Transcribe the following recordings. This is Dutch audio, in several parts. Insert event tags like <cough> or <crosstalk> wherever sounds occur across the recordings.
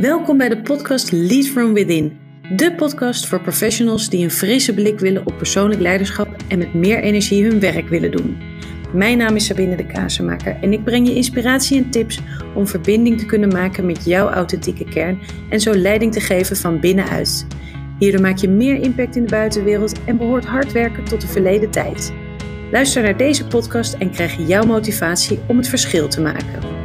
Welkom bij de podcast Lead From Within. De podcast voor professionals die een frisse blik willen op persoonlijk leiderschap en met meer energie hun werk willen doen. Mijn naam is Sabine de Kazenmaker en ik breng je inspiratie en tips om verbinding te kunnen maken met jouw authentieke kern en zo leiding te geven van binnenuit. Hierdoor maak je meer impact in de buitenwereld en behoort hard werken tot de verleden tijd. Luister naar deze podcast en krijg jouw motivatie om het verschil te maken.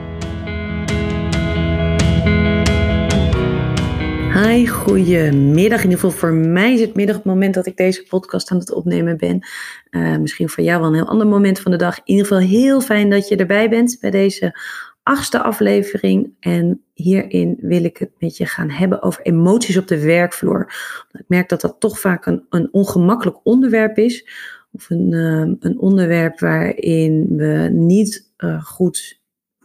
Hi, goedemiddag. In ieder geval voor mij is het middag het moment dat ik deze podcast aan het opnemen ben. Uh, misschien voor jou wel een heel ander moment van de dag. In ieder geval heel fijn dat je erbij bent bij deze achtste aflevering. En hierin wil ik het met je gaan hebben over emoties op de werkvloer. Ik merk dat dat toch vaak een, een ongemakkelijk onderwerp is. Of een, uh, een onderwerp waarin we niet uh, goed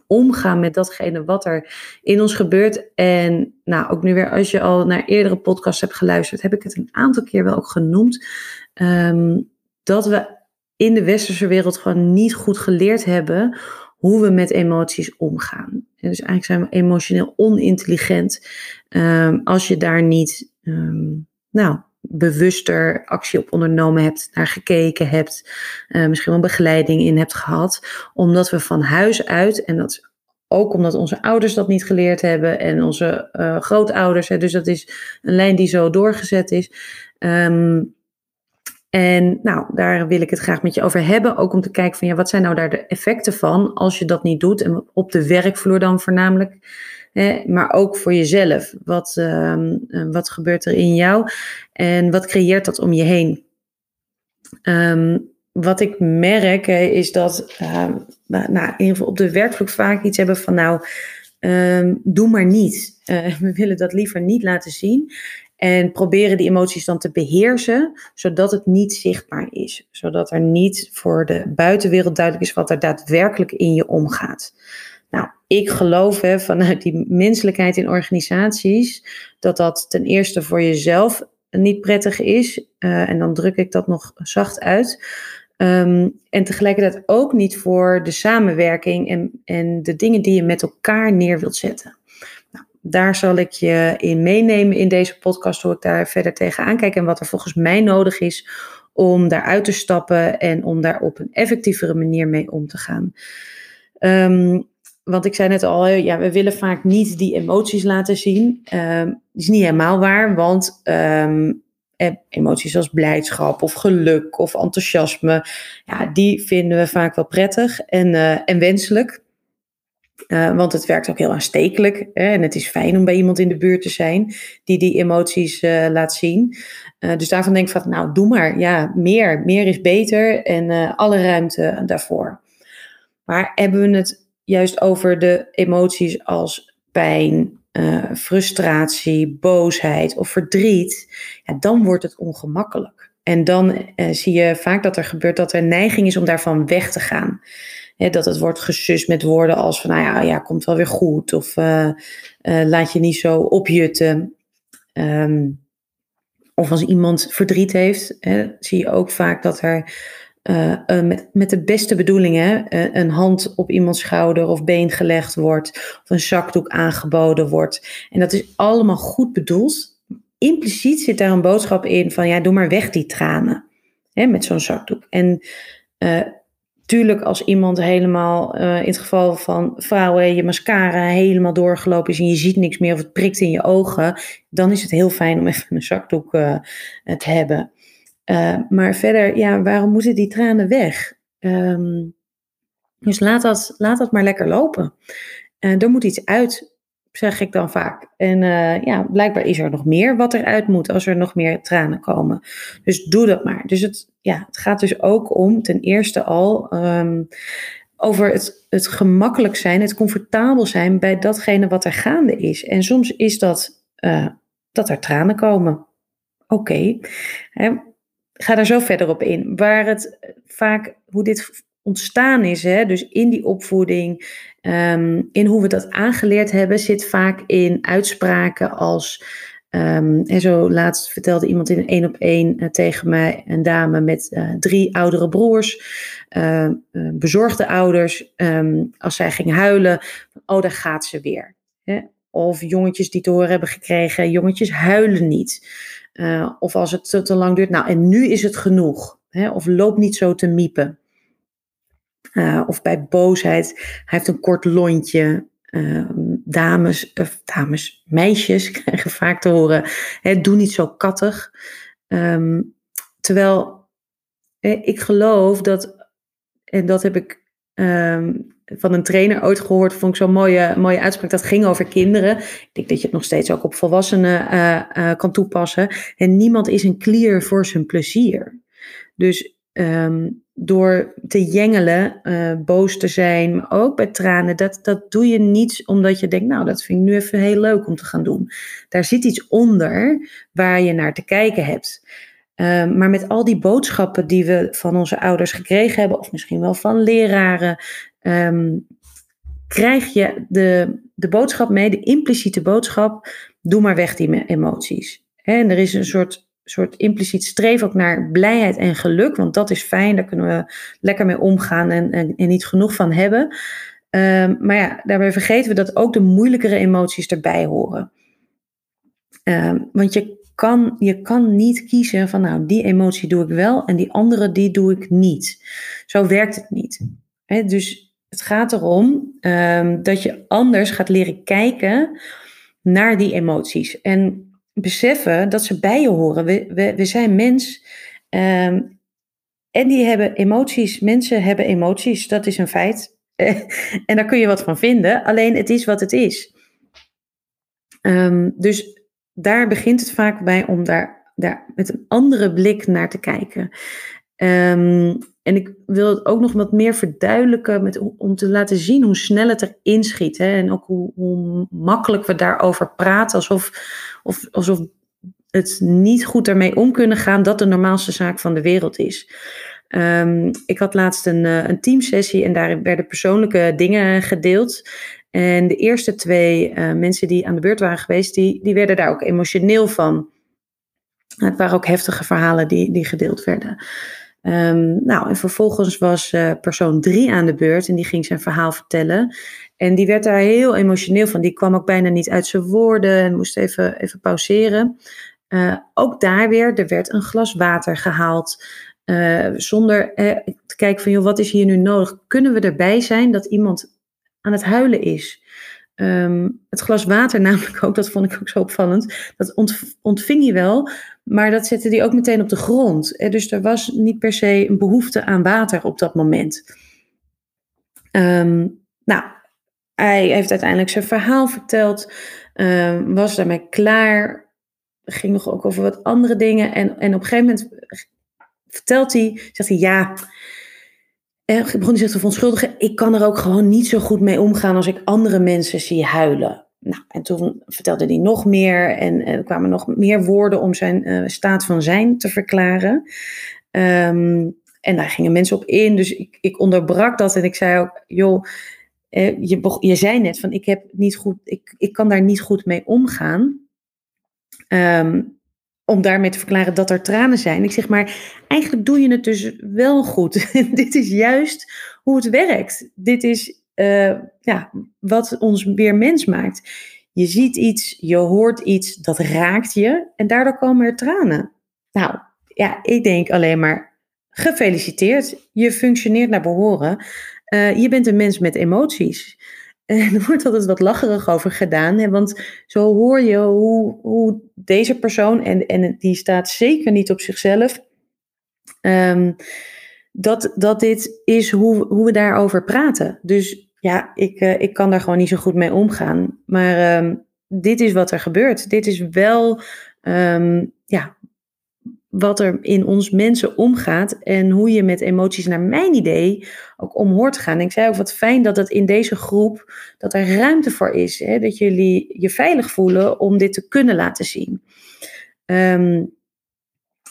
omgaan met datgene wat er in ons gebeurt. En nou, ook nu weer, als je al naar eerdere podcasts hebt geluisterd, heb ik het een aantal keer wel ook genoemd. Ehm, dat we in de westerse wereld gewoon niet goed geleerd hebben hoe we met emoties omgaan. En dus eigenlijk zijn we emotioneel onintelligent um, als je daar niet, um, nou, bewuster actie op ondernomen hebt, naar gekeken hebt, uh, misschien wel begeleiding in hebt gehad, omdat we van huis uit, en dat ook omdat onze ouders dat niet geleerd hebben en onze uh, grootouders, hè, dus dat is een lijn die zo doorgezet is. Um, en nou, daar wil ik het graag met je over hebben. Ook om te kijken van ja, wat zijn nou daar de effecten van als je dat niet doet. En op de werkvloer dan voornamelijk maar ook voor jezelf. Wat, ehm, eh, wat gebeurt er in jou en wat creëert dat om je heen? Ehm, wat ik merk is dat uh, nou, geval op de werkvloer vaak iets hebben van nou, doe maar niet. Uh, <laughs> we willen dat liever niet laten zien. En proberen die emoties dan te beheersen, zodat het niet zichtbaar is. Zodat er niet voor de buitenwereld duidelijk is wat er daadwerkelijk in je omgaat. Nou, ik geloof hè, vanuit die menselijkheid in organisaties dat dat ten eerste voor jezelf niet prettig is. Uh, en dan druk ik dat nog zacht uit. Um, en tegelijkertijd ook niet voor de samenwerking en, en de dingen die je met elkaar neer wilt zetten. Nou, daar zal ik je in meenemen in deze podcast, hoe ik daar verder tegenaan kijk en wat er volgens mij nodig is om daaruit te stappen en om daar op een effectievere manier mee om te gaan. Um, want ik zei net al, ja, we willen vaak niet die emoties laten zien. Um, dat is niet helemaal waar, want um, emoties als blijdschap of geluk of enthousiasme, ja, die vinden we vaak wel prettig en, uh, en wenselijk. Uh, want het werkt ook heel aanstekelijk. Hè? En het is fijn om bij iemand in de buurt te zijn die die emoties laat zien. Dus daarvan denk ik van, nou, doe maar. Ja, meer. Meer is beter en alle ruimte daarvoor. Maar hebben we het juist over de emoties als pijn, uh, frustratie, boosheid of verdriet, ja, dan wordt het ongemakkelijk. En dan uh, zie je vaak dat er gebeurt dat er neiging is om daarvan weg te gaan. dat het wordt gesust met woorden als van, nou ja, ja komt wel weer goed. Of uh, laat je niet zo opjutten. Um, of als iemand verdriet heeft, zie je ook vaak dat er uh, met, met de beste bedoelingen uh, een hand op iemands schouder of been gelegd wordt, of een zakdoek aangeboden wordt. En dat is allemaal goed bedoeld. Impliciet zit daar een boodschap in van ja, doe maar weg die tranen hè, met zo'n zakdoek. En tuurlijk als iemand helemaal, in het geval van vrouwen, je mascara helemaal doorgelopen is en je ziet niks meer of het prikt in je ogen, dan is het heel fijn om even een zakdoek te hebben. Uh, maar verder, ja, waarom moeten die tranen weg? Um, dus laat dat, laat dat maar lekker lopen. Uh, er moet iets uit, zeg ik dan vaak. En uh, ja, blijkbaar is er nog meer wat eruit moet als er nog meer tranen komen. Dus doe dat maar. Dus het, ja, het gaat dus ook om, ten eerste al, um, over het, het gemakkelijk zijn, het comfortabel zijn bij datgene wat er gaande is. En soms is dat dat er tranen komen. Oké. Okay ga daar zo verder op in. Waar het vaak, hoe dit ontstaan is, hè, dus in die opvoeding, um, in hoe we dat aangeleerd hebben, zit vaak in uitspraken als. Um, en zo laatst vertelde iemand in een één op één uh, tegen mij, een dame met uh, drie oudere broers, uh, bezorgde ouders. Als zij ging huilen, oh, daar gaat ze weer. Hè? Of jongetjes die te horen hebben gekregen, jongetjes huilen niet. Uh, of als het te, lang duurt, nou en nu is het genoeg. Hè? Of loop niet zo te miepen. Uh, of bij boosheid, hij heeft een kort lontje. Uh, dames, dames, meisjes <laughs> krijgen vaak te horen, hè, doe niet zo kattig. Um, terwijl ik geloof dat, en dat heb ik um, van een trainer ooit gehoord, vond ik zo'n mooie, mooie uitspraak. Dat ging over kinderen. Ik denk dat je het nog steeds ook op volwassenen uh, uh, kan toepassen. En niemand is een klier voor zijn plezier. Dus um, door te jengelen, uh, boos te zijn, maar ook bij tranen, dat, dat doe je niet omdat je denkt, nou, dat vind ik nu even heel leuk om te gaan doen. Daar zit iets onder waar je naar te kijken hebt. Um, maar met al die boodschappen die we van onze ouders gekregen hebben, of misschien wel van leraren, um, krijg je de, de boodschap mee, de impliciete boodschap, doe maar weg die emoties. en er is een soort, soort impliciet streef ook naar blijheid en geluk, want dat is fijn, daar kunnen we lekker mee omgaan en, en, niet genoeg van hebben. Um, maar ja, daarbij vergeten we dat ook de moeilijkere emoties erbij horen. Um, want je kan, je kan niet kiezen van nou, die emotie doe ik wel en die andere die doe ik niet. Zo werkt het niet. dus het gaat erom um, dat je anders gaat leren kijken naar die emoties. En beseffen dat ze bij je horen. We, we, we zijn mens. Um, en die hebben emoties. Mensen hebben emoties. Dat is een feit. <laughs> en daar kun je wat van vinden. Alleen het is wat het is. Um, dus daar begint het vaak bij om daar, daar met een andere blik naar te kijken. Um, en ik wil het ook nog wat meer verduidelijken met, om te laten zien hoe snel het erin schiet. Hè? En ook hoe, hoe makkelijk we daarover praten, alsof, of, alsof het niet goed ermee om kunnen gaan dat de normaalste zaak van de wereld is. Um, ik had laatst een, eh, een teamsessie en daarin werden persoonlijke dingen gedeeld. En de eerste twee uh, mensen die aan de beurt waren geweest, die, die werden daar ook emotioneel van. Het waren ook heftige verhalen die, die gedeeld werden. Um, nou, en vervolgens was uh, persoon drie aan de beurt en die ging zijn verhaal vertellen. En die werd daar heel emotioneel van. Die kwam ook bijna niet uit zijn woorden en moest even, even pauzeren. Uh, ook daar weer, er werd een glas water gehaald. Uh, zonder te kijken van, joh, wat is hier nu nodig? Kunnen we erbij zijn dat iemand aan het huilen is? Um, het glas water <laughs> namelijk ook, dat vond ik ook zo opvallend. Dat ontving je wel, maar dat zette hij ook meteen op de grond. Dus er was niet per se een behoefte aan water op dat moment. Um, nou, hij heeft uiteindelijk zijn verhaal verteld, um, was daarmee klaar. Ging nog ook over wat andere dingen. En, en op een gegeven moment vertelt hij, zegt hij ja. En begon zich te verontschuldigen. Ik kan er ook gewoon niet zo goed mee omgaan als ik andere mensen zie huilen. Nou, en toen vertelde hij nog meer en er kwamen nog meer woorden om zijn uh, staat van zijn te verklaren. Um, en daar gingen mensen op in, dus ik, ik onderbrak dat en ik zei ook, joh, eh, je, je zei net van ik heb niet goed, ik, ik kan daar niet goed mee omgaan. Um, om daarmee te verklaren dat er tranen zijn. Ik zeg maar, eigenlijk doe je het dus wel goed. <laughs> Dit is juist hoe het werkt. Dit is uh, ja, wat ons weer mens maakt. Je ziet iets, je hoort iets, dat raakt je en daardoor komen er tranen. Nou, ja, ik denk alleen maar gefeliciteerd. Je functioneert naar behoren. Uh, je bent een mens met emoties. En er wordt altijd wat lacherig over gedaan. Hè? Want zo hoor je hoe, hoe deze persoon, en, en die staat zeker niet op zichzelf, um, dat, dat dit is hoe, hoe we daarover praten. Dus ja, ik, uh, ik kan daar gewoon niet zo goed mee omgaan. Maar um, dit is wat er gebeurt. Dit is wel um, ja, wat er in ons mensen omgaat en hoe je met emoties, naar mijn idee, ook om hoort te gaan. Ik zei ook wat fijn dat het in deze groep, dat er ruimte voor is. Hè? Dat jullie je veilig voelen om dit te kunnen laten zien. Um,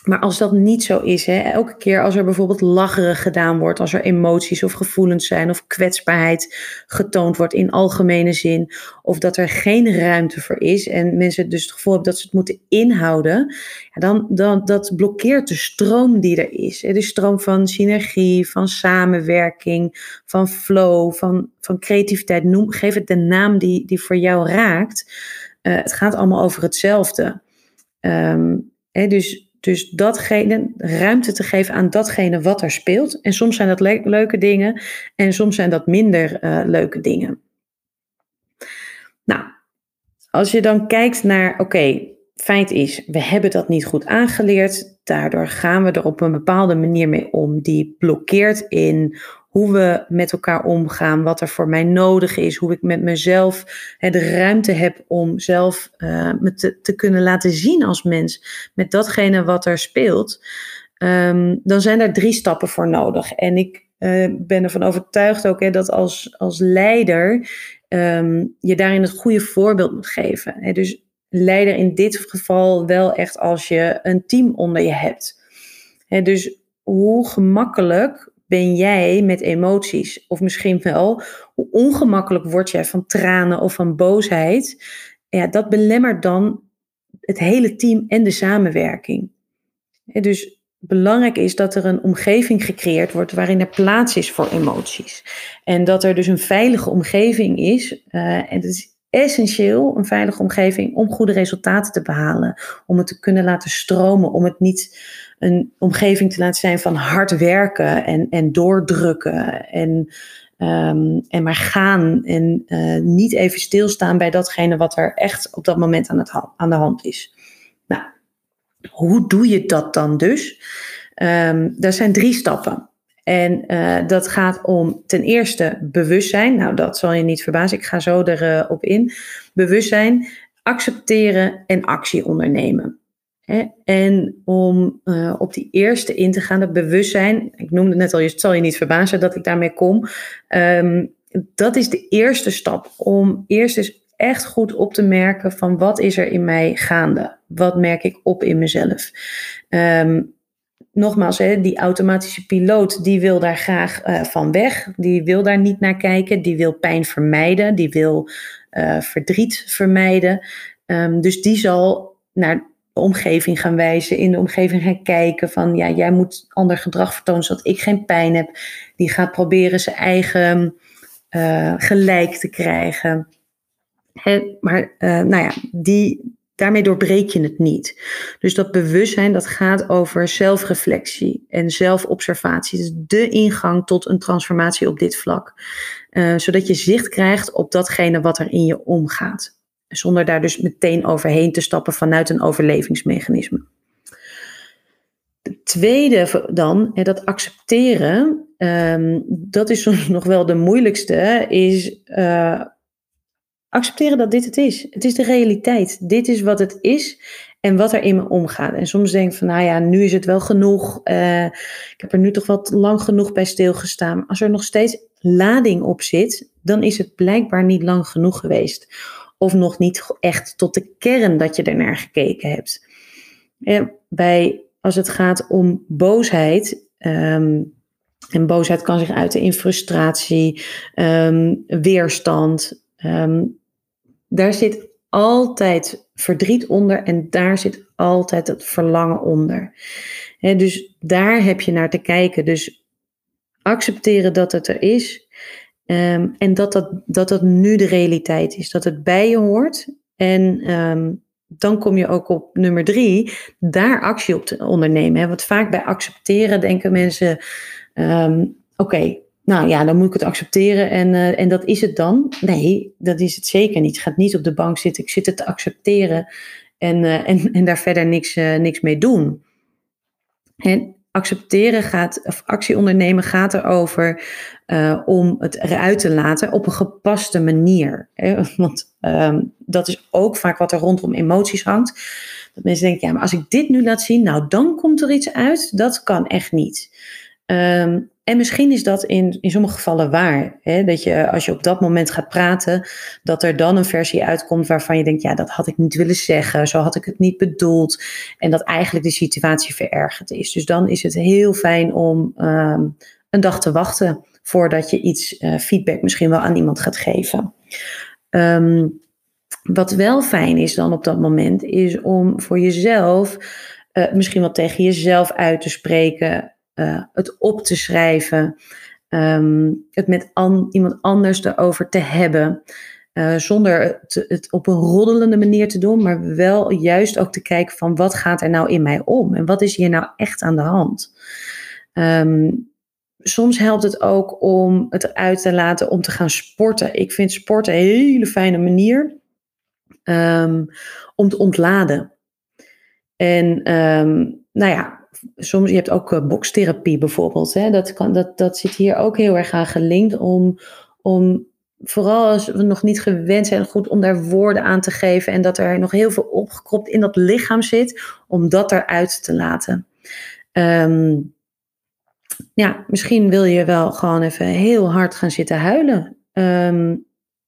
Maar als dat niet zo is, hè, elke keer als er bijvoorbeeld lacherig gedaan wordt, als er emoties of gevoelens zijn of kwetsbaarheid getoond wordt in algemene zin, of dat er geen ruimte voor is en mensen dus het gevoel hebben dat ze het moeten inhouden, dan, dan dat blokkeert de stroom die er is. De stroom van synergie, van samenwerking, van flow, van, van creativiteit. Noem, geef het de naam die, die voor jou raakt. Uh, het gaat allemaal over hetzelfde. Um, hè, dus dus datgene, ruimte te geven aan datgene wat er speelt. En soms zijn dat leuke dingen en soms zijn dat minder uh, leuke dingen. Nou, als je dan kijkt naar, oké, feit is, we hebben dat niet goed aangeleerd. Daardoor gaan we er op een bepaalde manier mee om. Die blokkeert in hoe we met elkaar omgaan, wat er voor mij nodig is, hoe ik met mezelf hè, de ruimte heb om zelf uh, me te, te, kunnen laten zien als mens met datgene wat er speelt, um, dan zijn er drie stappen voor nodig. En ik uh, ben ervan overtuigd ook hè, dat als, als leider um, je daarin het goede voorbeeld moet geven. Hè. Dus leider in dit geval wel echt als je een team onder je hebt. Dus hoe gemakkelijk ben jij met emoties? Of misschien wel, hoe ongemakkelijk word jij van tranen of van boosheid? Ja, dat belemmert dan het hele team en de samenwerking. Dus belangrijk is dat er een omgeving gecreëerd wordt waarin er plaats is voor emoties. En dat er dus een veilige omgeving is. Uh, en het is essentieel, een veilige omgeving, om goede resultaten te behalen. Om het te kunnen laten stromen, om het niet een omgeving te laten zijn van hard werken en, en doordrukken en, um, en maar gaan en uh, niet even stilstaan bij datgene wat er echt op dat moment aan, het, aan de hand is. Nou, hoe doe je dat dan dus? Um, er zijn drie stappen. En uh, dat gaat om ten eerste bewustzijn. Nou, dat zal je niet verbazen. Ik ga zo erop uh, in. Bewustzijn, accepteren en actie ondernemen. En om uh, op die eerste in te gaan, dat bewustzijn, ik noemde net al, het zal je niet verbazen dat ik daarmee kom. Um, dat is de eerste stap om eerst eens echt goed op te merken van wat is er in mij gaande? Wat merk ik op in mezelf? Um, nogmaals, hè, die automatische piloot, die wil daar graag uh, van weg. Die wil daar niet naar kijken. Die wil pijn vermijden. Die wil uh, verdriet vermijden. Um, dus die zal naar omgeving gaan wijzen, in de omgeving gaan kijken van ja, jij moet ander gedrag vertonen zodat ik geen pijn heb. Die gaat proberen zijn eigen uh, gelijk te krijgen. Maar uh, nou ja, die, daarmee doorbreek je het niet. Dus dat bewustzijn, dat gaat over zelfreflectie en zelfobservatie. Dus de ingang tot een transformatie op dit vlak. Uh, zodat je zicht krijgt op datgene wat er in je omgaat. Zonder daar dus meteen overheen te stappen vanuit een overlevingsmechanisme. De tweede dan, dat accepteren, um, dat is soms <laughs> nog wel de moeilijkste, is uh, accepteren dat dit het is. Het is de realiteit. Dit is wat het is en wat er in me omgaat. En soms denk ik van, nou ja, nu is het wel genoeg. Uh, ik heb er nu toch wat lang genoeg bij stilgestaan. Als er nog steeds lading op zit, dan is het blijkbaar niet lang genoeg geweest of nog niet echt tot de kern dat je ernaar gekeken hebt. bij, als het gaat om boosheid, um, en boosheid kan zich uiten in frustratie, um, weerstand, um, daar zit altijd verdriet onder en daar zit altijd het verlangen onder. dus daar heb je naar te kijken. Dus accepteren dat het er is Um, en dat dat, dat dat nu de realiteit is, dat het bij je hoort. En um, dan kom je ook op nummer drie, daar actie op te ondernemen. Hè? Want vaak bij accepteren denken mensen, um, oké, nou ja, dan moet ik het accepteren en, uh, en dat is het dan. Nee, dat is het zeker niet. Ik ga niet op de bank zitten, ik zit het te accepteren en, uh, en, en daar verder niks, uh, niks mee doen. En accepteren gaat, of actie ondernemen gaat erover uh, om het eruit te laten op een gepaste manier. <laughs> Want um, dat is ook vaak wat er rondom emoties hangt. Dat mensen denken, ja, maar als ik dit nu laat zien, nou dan komt er iets uit. Dat kan echt niet. Um, en misschien is dat in, in sommige gevallen waar. Hè? Dat je als je op dat moment gaat praten, dat er dan een versie uitkomt waarvan je denkt, ja, dat had ik niet willen zeggen, zo had ik het niet bedoeld. En dat eigenlijk de situatie verergerd is. Dus dan is het heel fijn om ehm, een dag te wachten voordat je iets uh, feedback misschien wel aan iemand gaat geven. Ehm, wat wel fijn is dan op dat moment, is om voor jezelf uh, misschien wel tegen jezelf uit te spreken, uh, het op te schrijven, um, het met an, iemand anders erover te hebben. Uh, zonder het, op een roddelende manier te doen, maar wel juist ook te kijken van wat gaat er nou in mij om en wat is hier nou echt aan de hand. Um, soms helpt het ook om het eruit te laten om te gaan sporten. Ik vind sporten een hele fijne manier um, om te ontladen. En nou ja, soms je hebt ook uh, bokstherapie bijvoorbeeld. Hè? Dat, kan, dat, dat zit hier ook heel erg aan gelinkt om, om vooral als we nog niet gewend zijn, goed om daar woorden aan te geven en dat er nog heel veel opgekropt in dat lichaam zit, om dat eruit te laten. Um, ja, misschien wil je wel gewoon even heel hard gaan zitten huilen. Um,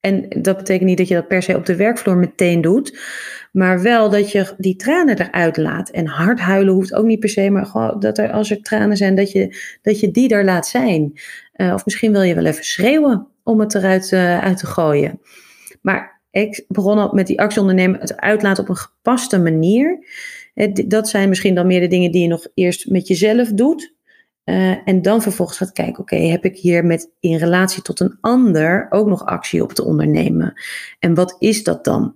en dat betekent niet dat je dat per se op de werkvloer meteen doet. Maar wel dat je die tranen eruit laat. En hard huilen hoeft ook niet per se. Maar gewoon dat er, als er tranen zijn, dat je, dat je die er laat zijn. Uh, of misschien wil je wel even schreeuwen om het eruit uh, uit te gooien. Maar ik begon al met die actie ondernemen. Het uitlaten op een gepaste manier. Dat zijn misschien dan meer de dingen die je nog eerst met jezelf doet. Uh, en dan vervolgens gaat kijken, oké, heb ik hier met in relatie tot een ander ook nog actie op te ondernemen? En wat is dat dan?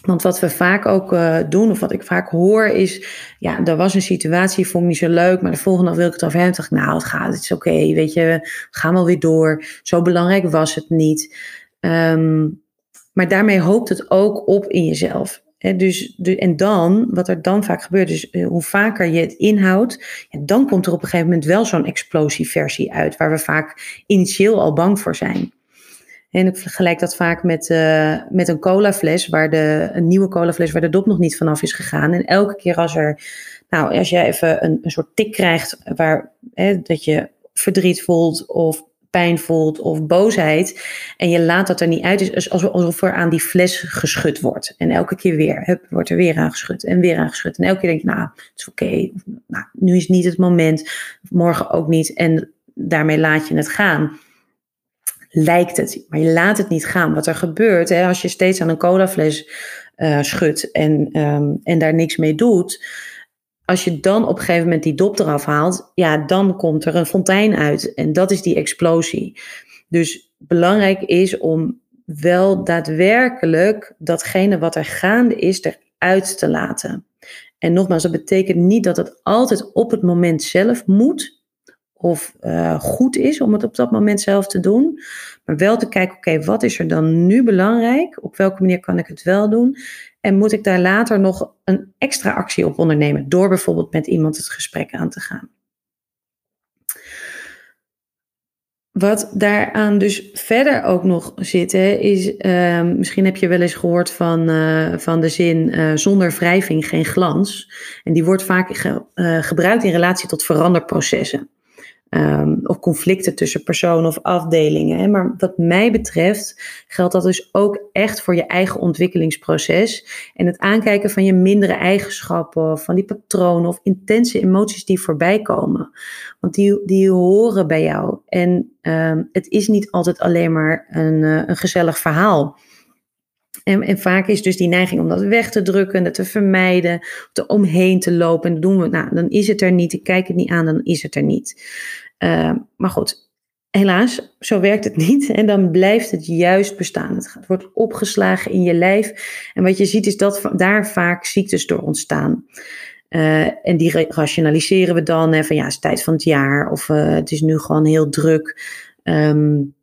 Want wat we vaak ook uh, doen, of wat ik vaak hoor, is: ja, er was een situatie, vond ik niet zo leuk, maar de volgende dag wil ik het over hebben. dacht ik, nou, het gaat, het is oké, weet je, we gaan wel weer door. Zo belangrijk was het niet. Um, maar daarmee hoopt het ook op in jezelf dus, de, en dan, wat er dan vaak gebeurt, is eh, hoe vaker je het inhoudt, dan komt er op een gegeven moment wel zo'n explosieversie uit, waar we vaak initieel al bang voor zijn. En ik vergelijk dat vaak met, uh, met een colafles, waar de, een nieuwe colafles waar de dop nog niet vanaf is gegaan. En elke keer als er, nou, als jij even een, een soort tik krijgt, waar dat je verdriet voelt of pijn voelt of boosheid en je laat dat er niet uit, is alsof er aan die fles geschud wordt. En elke keer weer, wordt er weer aangeschud en weer aangeschud. En elke keer denk je, nou, het is oké, nou, nu is niet het moment, morgen ook niet en daarmee laat je het gaan. Lijkt het, maar je laat het niet gaan. Wat er gebeurt, hè, als je steeds aan een colafles uh, schudt en, um, en daar niks mee doet, als je dan op een gegeven moment die dop eraf haalt, ja, dan komt er een fontein uit. En dat is die explosie. Dus belangrijk is om wel daadwerkelijk datgene wat er gaande is, eruit te laten. En nogmaals, dat betekent niet dat het altijd op het moment zelf moet of uh, goed is om het op dat moment zelf te doen. Maar wel te kijken, oké, wat is er dan nu belangrijk? Op welke manier kan ik het wel doen? En moet ik daar later nog een extra actie op ondernemen? Door bijvoorbeeld met iemand het gesprek aan te gaan. Wat daaraan dus verder ook nog zit, hè, is, uh, misschien heb je wel eens gehoord van, uh, van de zin uh, zonder wrijving geen glans. En die wordt vaak ge, uh, gebruikt in relatie tot veranderprocessen. Um, of conflicten tussen personen of afdelingen. Hè. Maar wat mij betreft geldt dat dus ook echt voor je eigen ontwikkelingsproces. En het aankijken van je mindere eigenschappen, van die patronen of intense emoties die voorbij komen. Want die, die horen bij jou. En um, het is niet altijd alleen maar een, uh, een gezellig verhaal. En, vaak is dus die neiging om dat weg te drukken, dat te vermijden, er omheen te lopen. En doen we, nou, dan is het er niet. Ik kijk het niet aan, dan is het er niet. Uh, maar goed, helaas, zo werkt het <laughs> niet. En dan blijft het juist bestaan. Het wordt opgeslagen in je lijf. En wat je ziet is dat daar vaak ziektes door ontstaan. Uh, en die rationaliseren we dan. Hè, van ja, het is tijd van het jaar. Of uh, het is nu gewoon heel druk. Um,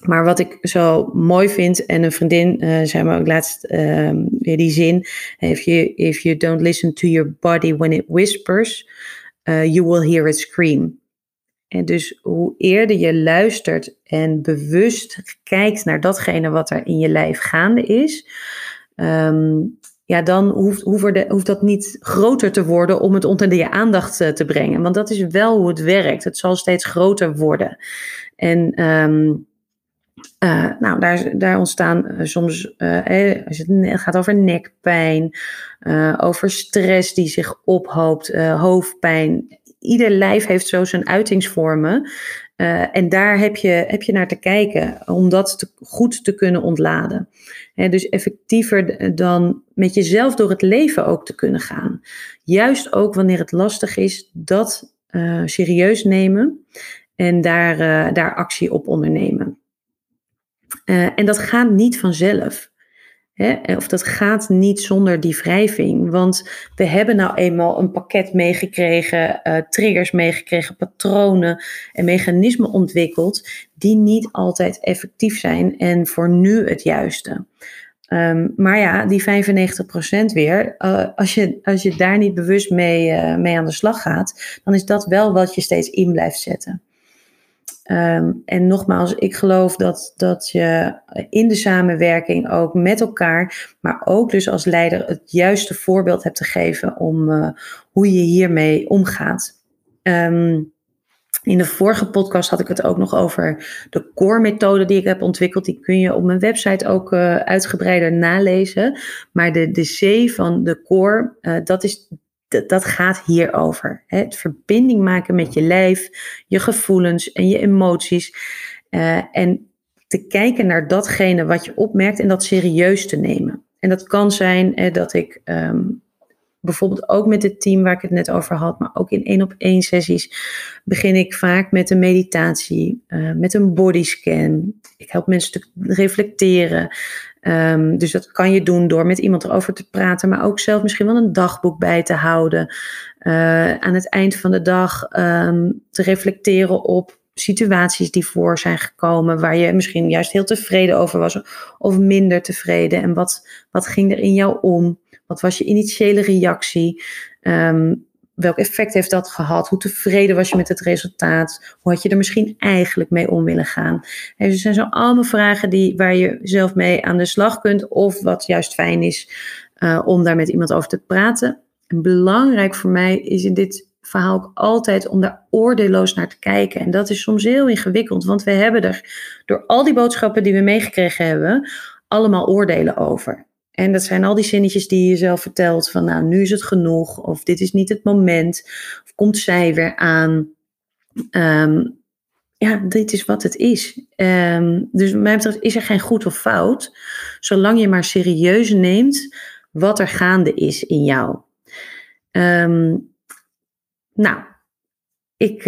maar wat ik zo mooi vind, en een vriendin uh, zei me ook laatst um, weer die zin: if you, if you don't listen to your body when it whispers, uh, you will hear it scream. En dus hoe eerder je luistert en bewust kijkt naar datgene wat er in je lijf gaande is, um, ja, dan hoeft, hoeft, dat niet groter te worden om het onder je aandacht te, te brengen. Want dat is wel hoe het werkt. Het zal steeds groter worden. En um, uh, nou, daar, daar ontstaan uh, soms, uh, als het gaat over nekpijn, over stress die zich ophoopt, hoofdpijn. Ieder lijf heeft zo zijn uitingsvormen. en daar heb je, heb je naar te kijken om dat goed te kunnen ontladen. dus effectiever dan met jezelf door het leven ook te kunnen gaan. Juist ook wanneer het lastig is, dat serieus nemen en daar, daar actie op ondernemen. Uh, en dat gaat niet vanzelf. Hè? Of dat gaat niet zonder die wrijving. Want we hebben nou eenmaal een pakket meegekregen, uh, triggers meegekregen, patronen en mechanismen ontwikkeld die niet altijd effectief zijn en voor nu het juiste. Um, maar ja, die 95% weer, als, je, als je daar niet bewust mee, mee aan de slag gaat, dan is dat wel wat je steeds in blijft zetten. Ehm, en nogmaals, ik geloof dat, dat je in de samenwerking ook met elkaar, maar ook dus als leider het juiste voorbeeld hebt te geven om uh, hoe je hiermee omgaat. Um, in de vorige podcast had ik het ook nog over de core-methode die ik heb ontwikkeld. Die kun je op mijn website ook uh, uitgebreider nalezen. Maar de, de C van de core, uh, dat is dat gaat hierover. Hè? Het verbinding maken met je lijf, je gevoelens en je emoties. Uh, en te kijken naar datgene wat je opmerkt en dat serieus te nemen. En dat kan zijn dat ik um, bijvoorbeeld ook met het team waar ik het net over had, maar ook in één op één sessies, begin ik vaak met een meditatie, uh, met een bodyscan. Ik help mensen te reflecteren. Um, dus dat kan je doen door met iemand erover te praten, maar ook zelf misschien wel een dagboek bij te houden. Uh, aan het eind van de dag um, te reflecteren op situaties die voor zijn gekomen, waar je misschien juist heel tevreden over was of minder tevreden. En wat, wat ging er in jou om? Wat was je initiële reactie? Um, welk effect heeft dat gehad? Hoe tevreden was je met het resultaat? Hoe had je er misschien eigenlijk mee om willen gaan? En dus zijn zo allemaal vragen die, waar je zelf mee aan de slag kunt, of wat juist fijn is uh, om daar met iemand over te praten. En belangrijk voor mij is in dit verhaal ook altijd om daar oordeelloos naar te kijken. En dat is soms heel ingewikkeld, want we hebben er door al die boodschappen die we meegekregen hebben, allemaal oordelen over. En dat zijn al die zinnetjes die je zelf vertelt van nou, nu is het genoeg, of dit is niet het moment, of komt zij weer aan. Um, ja, dit is wat het is. Um, dus wat mij betreft is er geen goed of fout, zolang je maar serieus neemt wat er gaande is in jou. Um, nou, ik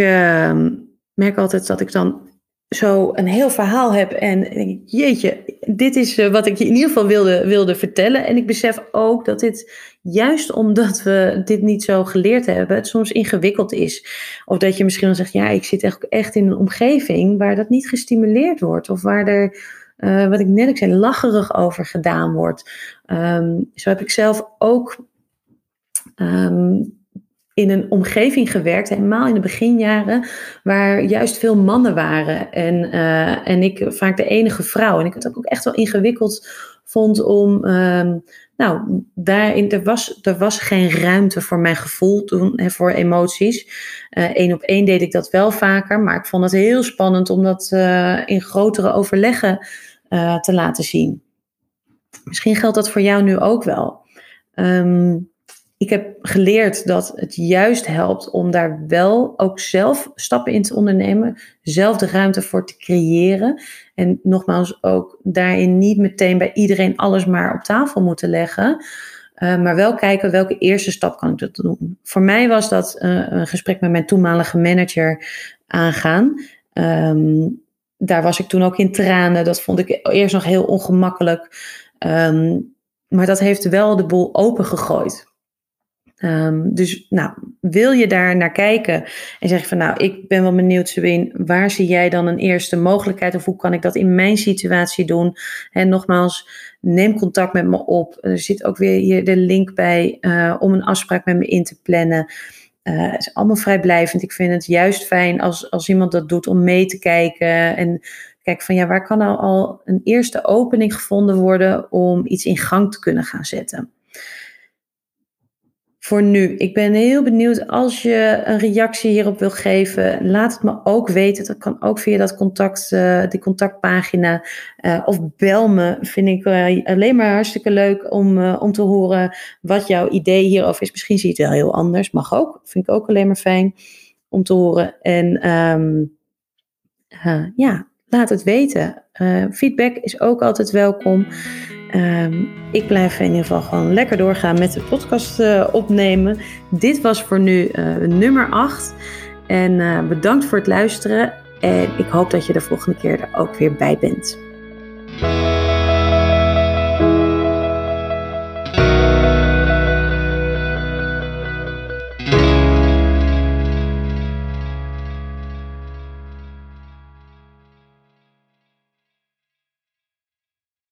merk altijd dat ik dan zo een heel verhaal heb en denk jeetje, dit is eh, wat ik je in ieder geval wilde, wilde vertellen. En ik besef ook dat dit, juist omdat we dit niet zo geleerd hebben, het soms ingewikkeld is. Of dat je misschien wel zegt, ja, ik zit echt, in een omgeving waar dat niet gestimuleerd wordt. Of waar er, uh, wat ik net ook zei, lacherig over gedaan wordt. Um, zo heb ik zelf ook um, in een omgeving gewerkt, helemaal in de beginjaren, waar juist veel mannen waren. En, uh, en ik vaak de enige vrouw. En ik het ook echt wel ingewikkeld vond om. Um, nou, daarin, er was, er was geen ruimte voor mijn gevoel toen, hè, voor emoties. Eén uh, op één deed ik dat wel vaker, maar ik vond het heel spannend om dat uh, in grotere overleggen te laten zien. Misschien geldt dat voor jou nu ook wel. Um, ik heb geleerd dat het juist helpt om daar wel ook zelf stappen in te ondernemen, zelf de ruimte voor te creëren. En nogmaals, ook daarin niet meteen bij iedereen alles maar op tafel moeten leggen. Uh, maar wel kijken welke eerste stap kan ik dat doen. Voor mij was dat uh, een gesprek met mijn toenmalige manager aangaan. Um, daar was ik toen ook in tranen. Dat vond ik eerst nog heel ongemakkelijk. Um, maar dat heeft wel de boel opengegooid. Um, dus nou, wil je daar naar kijken en zeg van nou, ik ben wel benieuwd Sabine, waar zie jij dan een eerste mogelijkheid of hoe kan ik dat in mijn situatie doen? En nogmaals, neem contact met me op. Er zit ook weer hier de link bij uh, om een afspraak met me in te plannen. Uh, het is allemaal vrijblijvend. Ik vind het juist fijn als, als iemand dat doet om mee te kijken en kijken van ja, waar kan nou al een eerste opening gevonden worden om iets in gang te kunnen gaan zetten. Voor nu. Ik ben heel benieuwd als je een reactie hierop wil geven. Laat het me ook weten. Dat kan ook via dat contact, uh, die contactpagina. Uh, of bel me. Vind ik uh, alleen maar hartstikke leuk om, om te horen wat jouw idee hierover is. Misschien zie je het wel heel anders. Mag ook. Vind ik ook alleen maar fijn om te horen. En um, ja, laat het weten. feedback is ook altijd welkom. Um, ik blijf in ieder geval gewoon lekker doorgaan met de podcast uh, opnemen. Dit was voor nu uh, nummer 8. En bedankt voor het luisteren. En ik hoop dat je de volgende keer er ook weer bij bent.